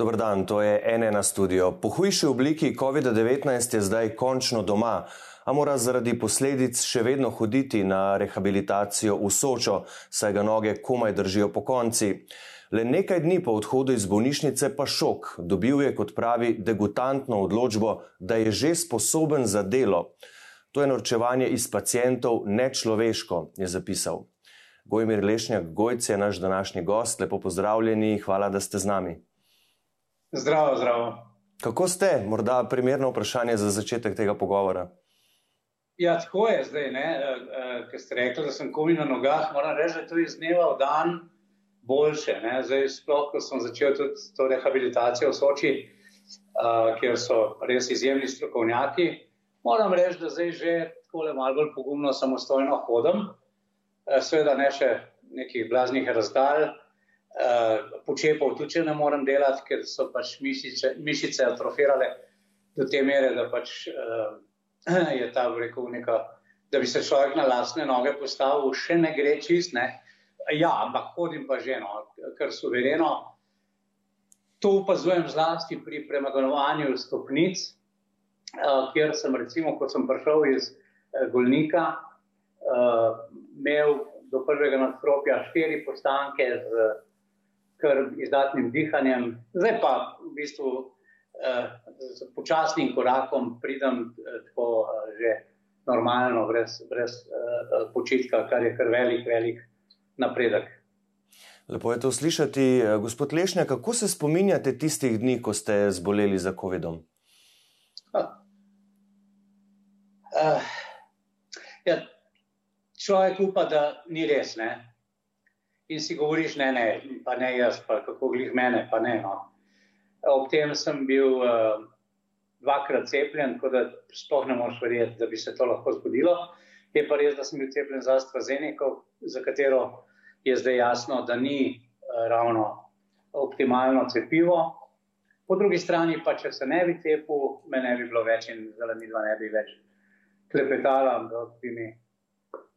Dobr dan, to je ene na studio. Po hujši obliki COVID-19 je zdaj končno doma, a mora zaradi posledic še vedno hoditi na rehabilitacijo v Sočo, saj ga noge komaj držijo po konci. Le nekaj dni po odhodu iz bolnišnice pa šok. Dobil je, kot pravi, degutantno odločbo, da je že sposoben za delo. To je norčevanje iz pacijentov nečloveško, je zapisal. Gojmir Lešnjak Gojc je naš današnji gost. Lepo pozdravljeni, hvala, da ste z nami. Zdravo, zdravo. Kako ste? Morda primerno vprašanje za začetek tega pogovora. Ja, tako je zdaj, e, e, ker ste rekli, da sem komi na nogah. Moram reči, da je to iz dneva v dan boljše. Ne? Zdaj, sploh, ko sem začel tudi to rehabilitacijo v Soči, uh, kjer so res izjemni strokovnjaki, moram reči, da zdaj že tako le malo bolj pogumno samostojno hodim. Uh, Sveda ne še nekih blaznih razdalj, uh, počepov tudi če ne morem delati, ker so pač mišice, mišice atrofirale do te mere, da pač uh, je ta rekel neka, da bi se človek na lastne noge postavil, še ne gre čist, ne. Ja, ampak hodim pa že, no, kar suvereno. To opazujem zlasti pri premagovanju stopnic, uh, kjer sem recimo, ko sem prišel iz uh, Golnika, uh, imel do prvega nadstropja štiri postanke z kar izdatnim dihanjem, zdaj pa v bistvu eh, z počasnim korakom pridem eh, tako eh, že normalno, brez, brez eh, počitka, kar je kar velik, velik napredek. Lepo je to slišati. Eh, gospod Lešnja, kako se spominjate tistih dni, ko ste zboleli za COVID-om? Uh, ja, človek upa, da ni res. Ne? In si govoriš, ne, ne, pa ne jaz, pa kako glih mene, pa ne. No. Ob tem sem bil uh, dvakrat cepljen, tako da sploh ne moreš verjeti, da bi se to lahko zgodilo. Je pa res, da sem bil cepljen za AstraZeneca, za katero je zdaj jasno, da ni uh, ravno optimalno cepivo. Po drugi strani pa, če se ne bi cepil, me ne bi bilo več in mi dva ne bi več klepetala, da bi mi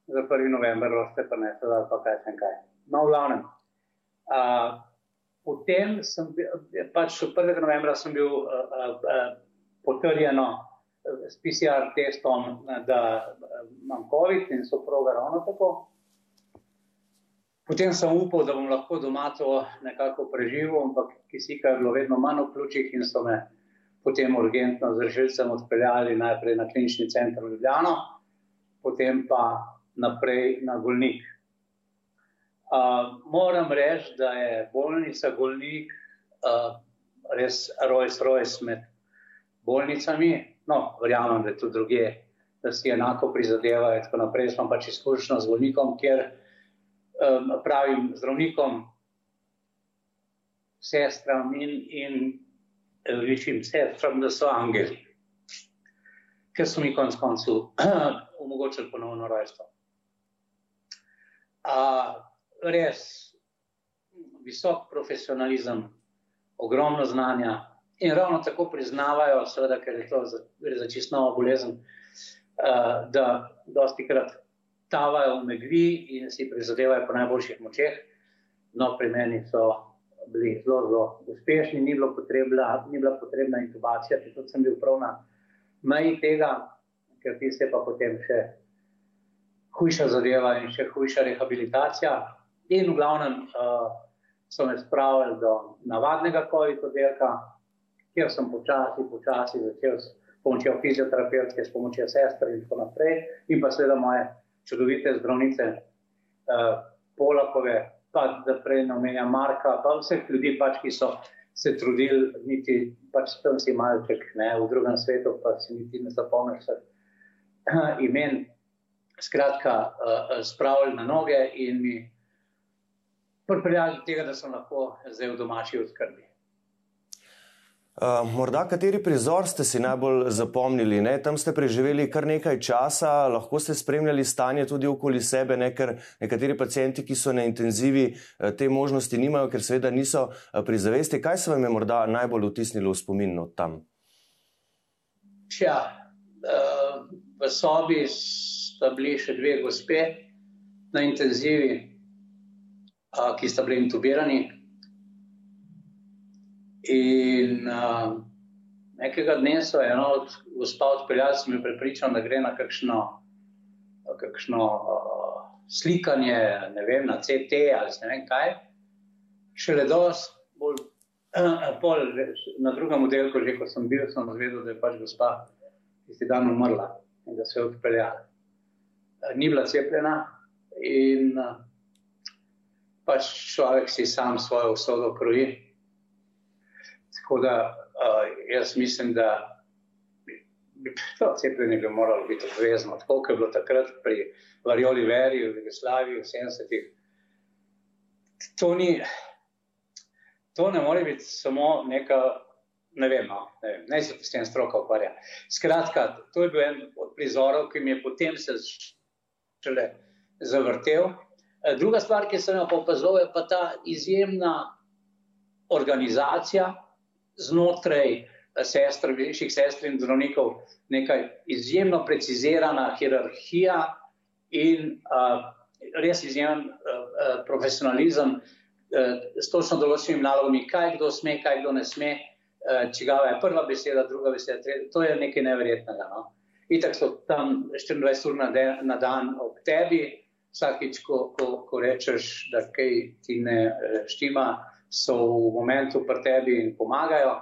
za 1. november rošte pa ne, da pa kaj sem kaj v glavnem. Uh, potem sem pač 1. novembra sem bil uh, uh, potrjen s PCR testom, da imam COVID in so proga ravno tako. Potem sem upal, da bom lahko doma to nekako preživel, ampak kisika je bilo vedno manj v pljučih in so me potem urgentno z rešilcem odpeljali najprej na klinični center v Ljubljano, potem pa naprej na Golnik moram reči, da je bolnica Golnik uh, res Rojs Rojs med bolnicami. No, verjamem, da je tudi druge, da si enako prizadevajo. Tako naprej smo pač izkušnja z bolnikom, kjer um, pravim zdravnikom, sestram in, in višjim sestram, da so angeli. Ker so mi konec koncev omogočili ponovno rojstvo. Uh, res visok profesionalizem, ogromno znanja in ravno tako priznavajo, seveda, ker je to za, za čisto novo bolezen, uh, da dosti krat tavajo v megli in si prizadevajo po najboljših močeh. No, pri meni so bili zelo, zelo uspešni, ni, potrebna, ni bila potrebna intubacija, tudi sem bil prav na meji tega, ker ti se pa potem še hujša zadeva in še hujša rehabilitacija. In v glavnem uh, so me spravili do navadnega COVID-oddelka, kjer sem počasi, počasi začel s pomočjo fizioterapevtke, s pomočjo sestre in tako naprej, in pa seveda moje čudovite zdravnice, uh, Polakove, pa da prej ne omenjam Marka, pa vseh ljudi, pač, ki so se trudili, niti pač tam si malček, ne, v drugem svetu, pa si niti ne zapomniš vseh imen. Skratka, uh, spravili na noge in mi pripeljali do tega, da sem lahko zdaj v domači oskrbi. Uh, morda kateri prizor ste si najbolj zapomnili? Ne? Tam ste preživeli kar nekaj časa, lahko ste spremljali stanje tudi okoli sebe, ne? ker nekateri pacijenti, ki so na intenzivi, te možnosti nimajo, ker seveda niso pri zavesti. Kaj se vam je morda najbolj vtisnilo v spomin od tam? Ja, uh, v sobi sta bili še dve gospe na intenzivi, ki sta bili intubirani. In uh, nekega dne so eno od gospod odpeljali, sem jih prepričal, da gre na kakšno, kakšno uh, slikanje, ne vem, na CT ali ne vem kaj. Šele dosti bolj, uh, pol, na drugem oddelku, že ko sem bil, sem zvedel, da je pač gospa tisti dan umrla in da se je odpeljala. Uh, ni bila cepljena in uh, pač človek si sam svojo usodo kroji. Tako da uh, jaz mislim, da bi to cepljenje bi moralo biti obvezno, tako kot je bilo takrat pri Varjoli Veri v Jugoslaviji v 70-ih. To, to ne more biti samo neka, ne vem, no, ne, vem, ne se s tem stroka ukvarja. Skratka, to je bil en od prizorov, ki mi je potem se šele zavrtel. Druga stvar, ki sem jo opazoval, je pa ta izjemna organizacija, znotraj eh, sestr, višjih sestr in zdravnikov nekaj izjemno precizirana hierarhija in uh, res izjemen uh, profesionalizem uh, s točno določenimi nalogami, kaj kdo sme, kaj kdo ne sme, uh, čigava je prva beseda, druga beseda, tretja. To je nekaj neverjetnega. No? Itak so tam 24 ur na, de, na dan ob tebi, vsakič, ko, ko, ko rečeš, da kaj ti ne štima, so v momentu pri tebi in pomagajo.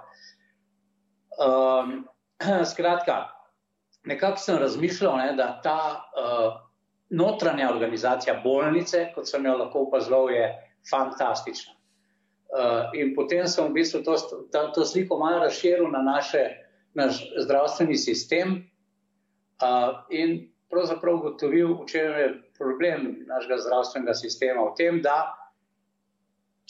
Um, skratka, nekako sem razmišljal, ne, da ta uh, notranja organizacija bolnice, kot sem jo lahko opazoval, je fantastična. Uh, in potem sem v bistvu to, to, to sliko malo razširil na naše, naš zdravstveni sistem uh, in pravzaprav ugotovil, v čem je problem našega zdravstvenega sistema. V tem, da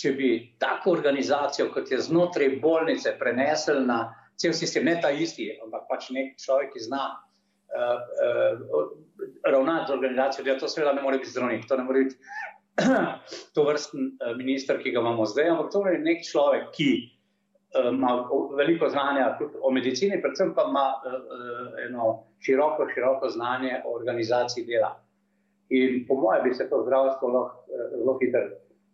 če bi tako organizacijo, kot je znotraj bolnice, prenesel na cel sistem, ne ta isti, ampak pač nek človek, ki zna uh, uh, ravnati z organizacijo, da to seveda ne more biti zdravnik, to ne more biti to vrsten uh, minister, ki ga imamo zdaj, ampak to je nek človek, ki ima veliko znanja tudi o medicini, predvsem pa ima uh, eno široko, široko znanje o organizaciji dela. In po mojem bi se to zdravstvo lahko zelo hitro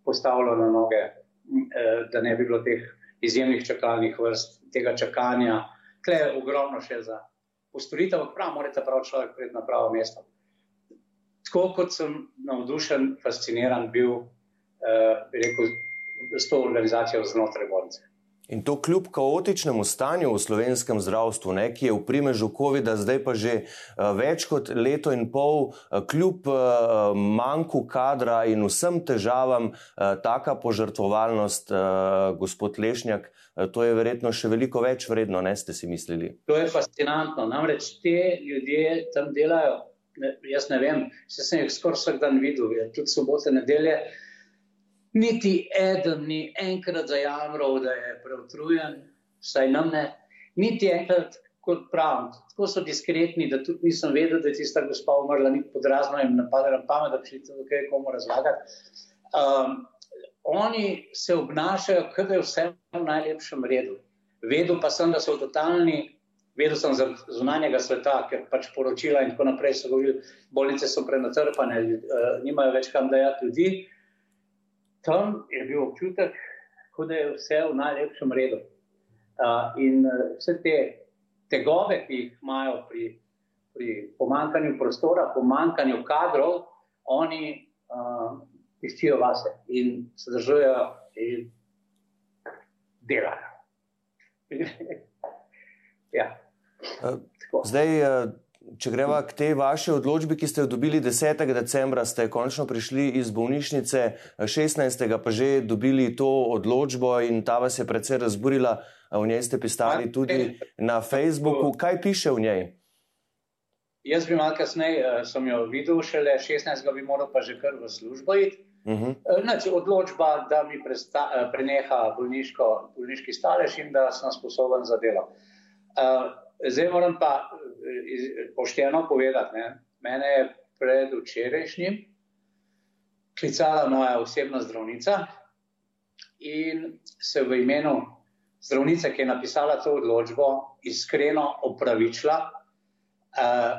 postavilo na noge, eh, da ne bi bilo teh izjemnih čakalnih vrst, tega čakanja. Tle je ogromno še za postoritev, ampak prav, morate prav človek priti na pravo mesto. Tako kot sem navdušen, fasciniran bil, eh, rekel, s to organizacijo znotraj bolnice. In to kljub kaotičnemu stanju v slovenskem zdravstvu, ne, ki je v primežu COVID-a zdaj pa že uh, več kot leto in pol, uh, kljub uh, manjku kadra in vsem težavam, taka požrtvovalnost, gospod Lešnjak, to je verjetno še veliko več vredno, ne ste si mislili. To je fascinantno. Namreč te ljudje tam delajo, ne, jaz ne vem, se sem jih skoraj vsak dan videl, tudi sobote, nedelje. Niti eden ni enkrat zajamral, da je preutrujen, vsaj nam ne. Niti enkrat, kot pravim, tako so diskretni, da tudi nisem vedel, da je tista gospa umrla, ni podrazno jim napadla na pamet, da bi to kaj komu razlagati. Um, oni se obnašajo, kot da je vse v najlepšem redu. Vedel pa sem, da so totalni, vedel sem zunanjega sveta, ker pač poročila in tako naprej so govorili, bolnice so prenatrpane, uh, nimajo več kam dajati ljudi tam je bil občutek, da je vse v najlepšem redu. Uh, in uh, vse te tegobe, ki jih imajo pri, pri pomankanju prostora, pomankanju kadrov, oni uh, iščijo vase in se držajo in delajo. ja. Zdaj, Če greva k tej vaši odločbi, ki ste jo dobili 10. decembra, ste končno prišli iz bolnišnice, 16. pa že dobili to odločbo in ta vas je precej razburila. V njej ste pisali tudi na Facebooku. Kaj piše v njej? Jaz bi malo kasneje, eh, sem jo videl, šele 16. bi moral pa že kar v službo iti. Uh -huh. Znači, odločba, da mi presta, eh, preneha bolniško, bolniški stalež in da sem sposoben za delo. Uh, zdaj moram pa pošteno povedati, ne, mene je predvčerajšnjim klicala moja osebna zdravnica in se v imenu zdravnice, ki je napisala to odločbo, iskreno opravičila. Uh,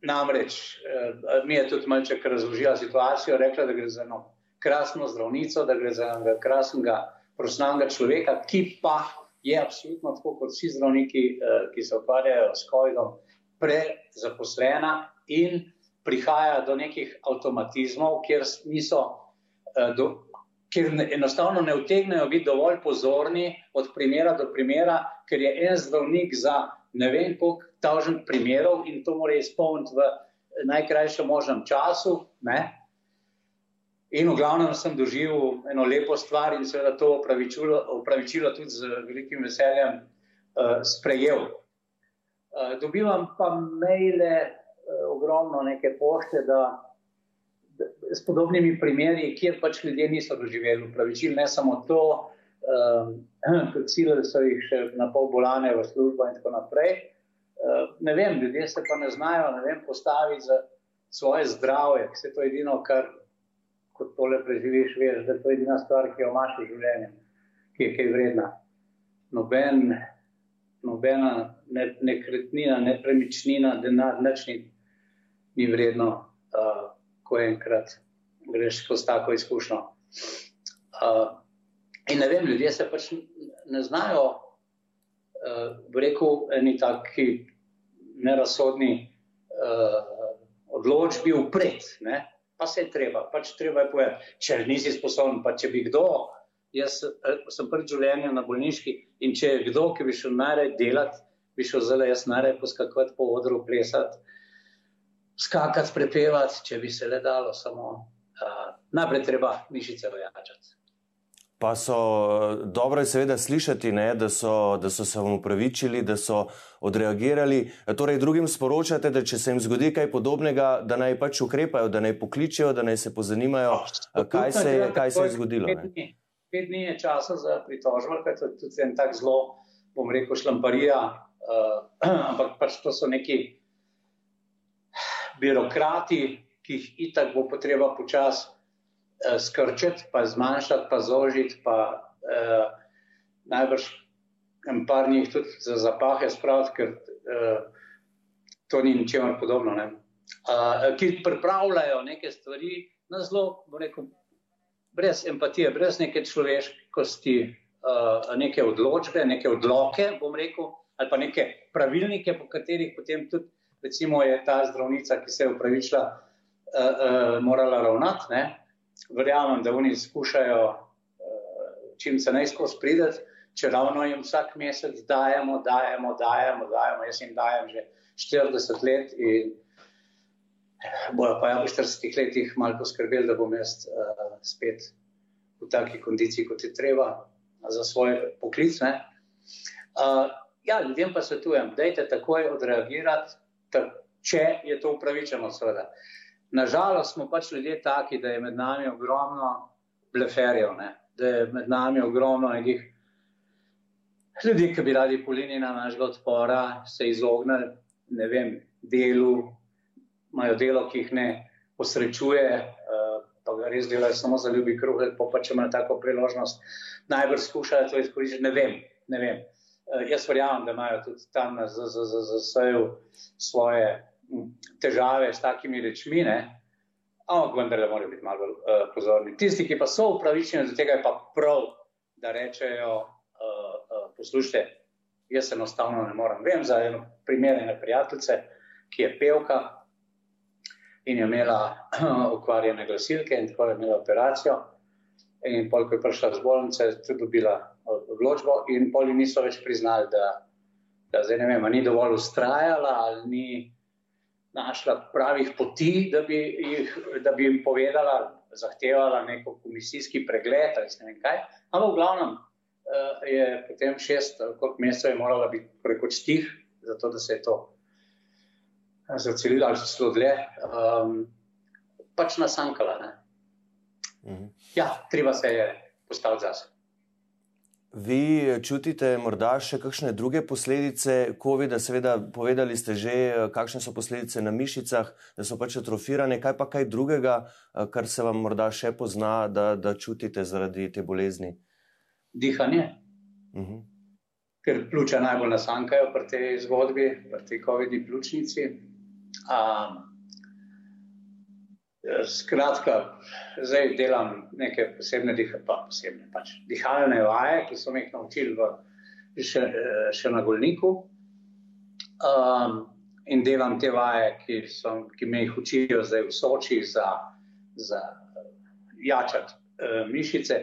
namreč uh, mi je tudi malček razložila situacijo, rekla, da gre za eno krasno zdravnico, da gre za enega krasnega profesionalnega človeka, ki pa je absolutno tako kot vsi zdravniki, uh, ki se ukvarjajo s COVID-om, prezaposlena in prihaja do nekih avtomatizmov, kjer niso. Uh, do, Ker enostavno ne utegnejo biti dovolj pozorni od primera do primera, ker je en zdravnik za ne vem, koliko tažen primerov in to mora izpolniti v najkrajšem možnem času. Ne? In v glavnem sem doživel eno lepo stvar in seveda to opravičilo tudi z velikim veseljem uh, sprejel. Uh, dobivam pa maile, uh, ogromno neke pošte, da s podobnimi primeri, kjer pač ljudje niso doživeli upravičil, ne samo to, um, cilj so jih še na pol bolane v službo in tako naprej. Uh, ne vem, ljudje se pa ne znajo ne vem, postaviti za svoje zdravje, ki se to edino, kar kot tole preživiš, veš, da to je edina stvar, ki jo imaš v življenju, ki je kaj vredna. Noben, nobena ne, nekretnina, nepremičnina, denar, nič ni, ni vredno. Uh, ko enkrat greš skozi tako izkušnjo. Uh, in ne vem, ljudje se pač ne znajo, uh, rekel, eni taki nerazsodni uh, odločbi upred, ne? Pa se je treba, pač treba je povedati, če nisi sposoben, pa če bi kdo. Jaz sem prvi življenje na bolniški in če je kdo, ki bi šel najraje delati, bi šel zelo jaz najraje poskakovati po odru, plesati skakati, prepevati, če bi se le dalo, samo uh, najprej treba mišice ojačati. Pa so dobro, seveda, slišati, ne, da, so, da so se vam upravičili, da so odreagirali. Torej, drugim sporočate, da če se jim zgodi kaj podobnega, da naj pač ukrepajo, da naj pokličijo, da naj se pozanimajo, no, kaj, se, kaj se je zgodilo. Pet dni, pet dni je časa za pritožbo, ker je tudi en tak zelo, bom rekel, šlamparija, uh, ampak pač to so neki birokrati, ki jih itak bo potreba počasi eh, skrčiti, pa zmanjšati, pa zožiti, pa eh, najbrž en par njih tudi za zapahe spraviti, ker eh, to ni ničemer podobno. Ne? Uh, ki pripravljajo neke stvari na zelo, rekel, brez empatije, brez neke človeškosti, uh, neke odločbe, neke odloke, bom rekel, ali pa neke pravilnike, po katerih potem tudi recimo je ta zdravnica, ki se je upravičila, uh, uh, morala ravnati. Ne? Verjamem, da oni skušajo uh, čim se najskozi prideti, če ravno jim vsak mesec dajemo, dajemo, dajemo, dajemo. Jaz jim dajem že 40 let in bojo pa ja v 40 letih malo poskrbeli, da bom jaz uh, spet v taki kondiciji, kot je treba za svoj poklic. Uh, ja, ljudem pa svetujem, dajte takoj odreagirati, če je to upravičeno, seveda. Nažalost smo pač ljudje taki, da je med nami ogromno bleferjev, ne? da je med nami ogromno nekih ljudi, ki bi radi polini na našega odpora, se izognili, ne vem, delu, imajo delo, ki jih ne posrečuje, uh, pa ga res delajo samo za ljubi kruh, pa pa če imajo tako priložnost, najbrž skušajo to izkoristiti, ne vem, ne vem. Uh, jaz verjamem, da imajo tudi tam na ZZZZ-ju svoje težave s takimi rečmi, ampak vendar le morajo biti malo bolj uh, pozorni. Tisti, ki pa so upravičeni do tega, je pa prav, da rečejo, uh, uh, poslušajte, jaz enostavno ne morem. Vem za eno primer ene prijateljice, ki je pevka in je imela uh, okvarjene glasilke in tako je imela operacijo. In pol, ko je prišla z bolnice, je tudi dobila odločbo in poli niso več priznali, da, da zdaj ne vem, ni dovolj ustrajala ali ni našla pravih poti, da bi, jih, da bi jim povedala, zahtevala neko komisijski pregled ali ne vem kaj. Ampak v glavnem uh, je potem šest kot mesecev morala biti prekoč tih, zato da se je to eh, zacelilo ali celo dlje, um, pač nasankala. Mhm. Ja, treba se je postaviti zase. Vi čutite morda še kakšne druge posledice COVID-a? Seveda, povedali ste že, kakšne so posledice na mišicah, da so pač atrofirane. Kaj pa kaj drugega, kar se vam morda še pozna, da, da čutite zaradi te bolezni? Dihanje. Uh mhm. -huh. Ker pljuča najbolj nasankajo pri tej zgodbi, pri tej COVID-i pljučnici. Um, Skratka, zdaj delam neke posebne, pa posebne pač, dihalne vaje, ki so jih naučili v, še, še na Golniku. Um, in delam te vaje, ki, so, ki me jih učijo zdaj v Soči za, za jačati uh, mišice.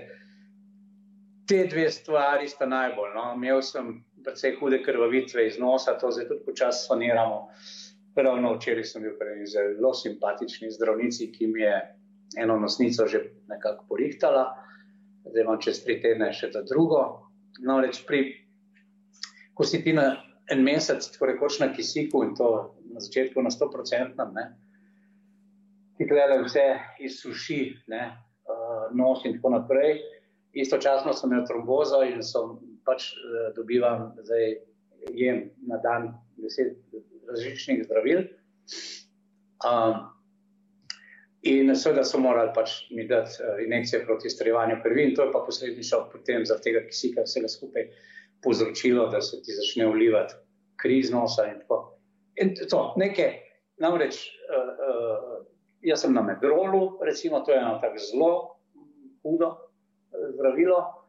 Te dve stvari sta najbolj. No? Imel sem precej hude krvavitve iz nosa, to zdaj tudi počasi saniramo. Ravno včeraj sem bil pri zelo simpatični zdravnici, ki mi je eno nosnico že nekako porihtala, zdaj imam čez tri tedne še za drugo. No, reč pri, ko si ti na en mesec, tako rekoč na kisiku in to na začetku na 100-odstotnem, ti gledaj vse izsuši, ne, uh, nos in tako naprej. Istočasno sem imel trombozo in sem pač uh, dobivam zdaj jem na dan deset različnih zdravil. Um, in seveda so morali pač mi dati uh, injekcije proti strevanju krvi, in to je pa posledično potem za tega kisika vsega skupaj povzročilo, da se ti začne ulivati kri iz nosa in tako. In to, nekaj, namreč, uh, uh, jaz sem na medrolu, recimo, to je eno tako zelo hudo zdravilo.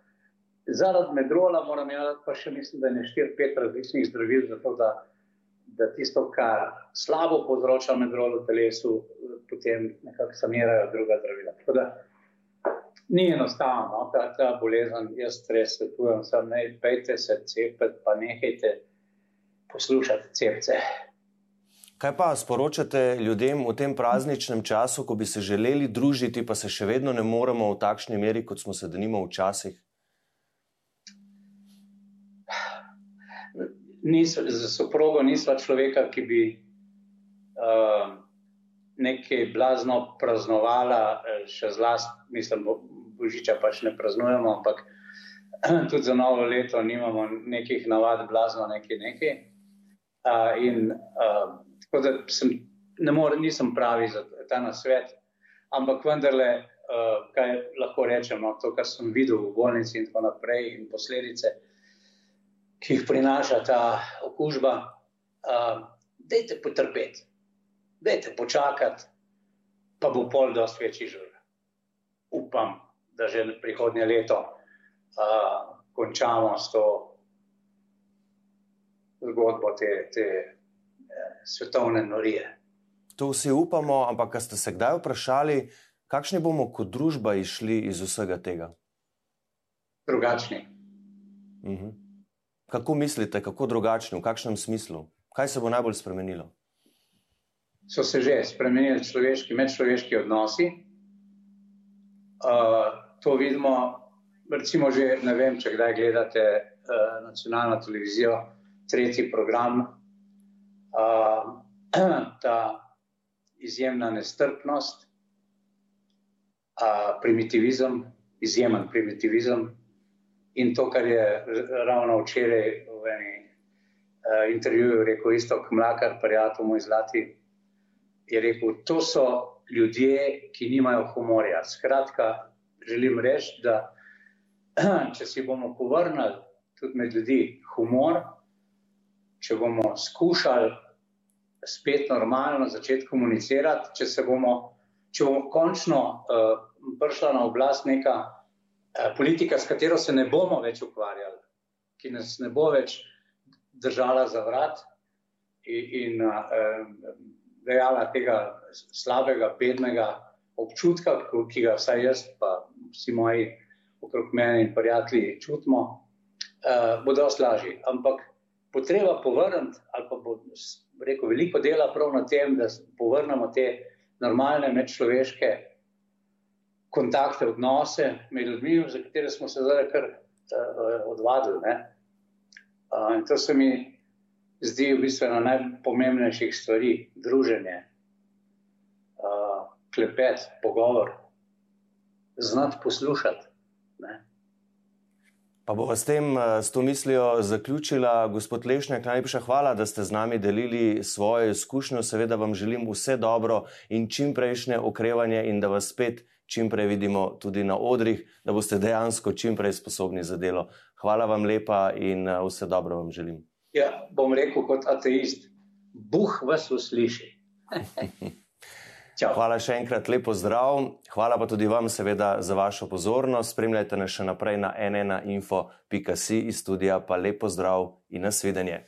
Zaradi medrola moram imeti pa še, mislim, da je ne 4-5 različnih zdravil, zato da da tisto, kar slabo povzroča medrol v telesu, potem nekako sanirajo druga zdravila. Tako da ni enostavno, no? ta, ta bolezen, jaz res svetujem, sam ne pejte se cepeti, pa nehajte poslušati cepce. Kaj pa sporočate ljudem v tem prazničnem času, ko bi se želeli družiti, pa se še vedno ne moremo v takšni meri, kot smo se denimo včasih? Nis, za soprogo nisva človeka, ki bi uh, nekaj blazno praznovala, eh, še zlasti, mislim, bo, božiča pač ne praznujemo, ampak tudi za novo leto nimamo nekih navad, blazno nekaj nekaj. Uh, in uh, tako da sem, ne morem, nisem pravi za ta nasvet, ampak vendarle, uh, kaj lahko rečemo, to, kar sem videl v bolnici in tako naprej in posledice ki jih prinaša ta okužba, uh, dajte potrpeti, dajte počakati, pa bo pol dosti večji žur. Upam, da že prihodnje leto uh, končamo s to zgodbo te, te eh, svetovne norije. To vsi upamo, ampak ste se kdaj vprašali, kakšni bomo kot družba išli iz vsega tega? Drugačni. Uh mhm. -huh. Kako mislite, kako drugačni, v kakšnem smislu? Kaj se bo najbolj spremenilo? So se že spremenili človeški, medčloveški odnosi. Uh, to vidimo, recimo, že ne vem, če kdaj gledate uh, nacionalno televizijo, tretji program, uh, ta izjemna nestrpnost, uh, primitivizem, izjemen primitivizem. In to, kar je ravno včeraj v eni uh, intervjuju rekel isto, kot Mlakar, prijatelj moj zlati, je rekel, to so ljudje, ki nimajo humorja. Skratka, želim reči, da če si bomo povrnili tudi med ljudi humor, če bomo skušali spet normalno začeti komunicirati, če se bomo, če bomo končno uh, prišla na oblast neka politika, s katero se ne bomo več ukvarjali, ki nas ne bo več držala za vrat in, in uh, dejala tega slabega, bednega občutka, ki ga vsaj jaz, pa vsi moji okrog mene in prijatelji čutimo, uh, bo dosti lažji. Ampak potreba povrniti, ali pa bo rekel, veliko dela prav na tem, da povrnemo te normalne medčloveške kontakte, odnose med ljudmi, za katere smo se zdaj kar uh, odvadili. Uh, in to se mi zdi v bistvu ena najpomembnejših stvari, druženje, uh, klepet, pogovor, znati poslušati. Ne? Pa bo s tem, s to mislijo zaključila gospod Lešnjak. Najlepša hvala, da ste z nami delili svojo izkušnjo. Seveda vam želim vse dobro in čim prejšnje okrevanje in da vas spet čim prej vidimo tudi na odrih, da boste dejansko čim prej sposobni za delo. Hvala vam lepa in eh, vse dobro vam želim. Ja, bom rekel kot ateist, Bog vas usliši. Hvala še enkrat, lepo zdrav. Hvala pa tudi vam, seveda, za vašo pozornost. Spremljajte nas še naprej na nnainfo.si iz studija, pa lepo zdrav in nasvidenje.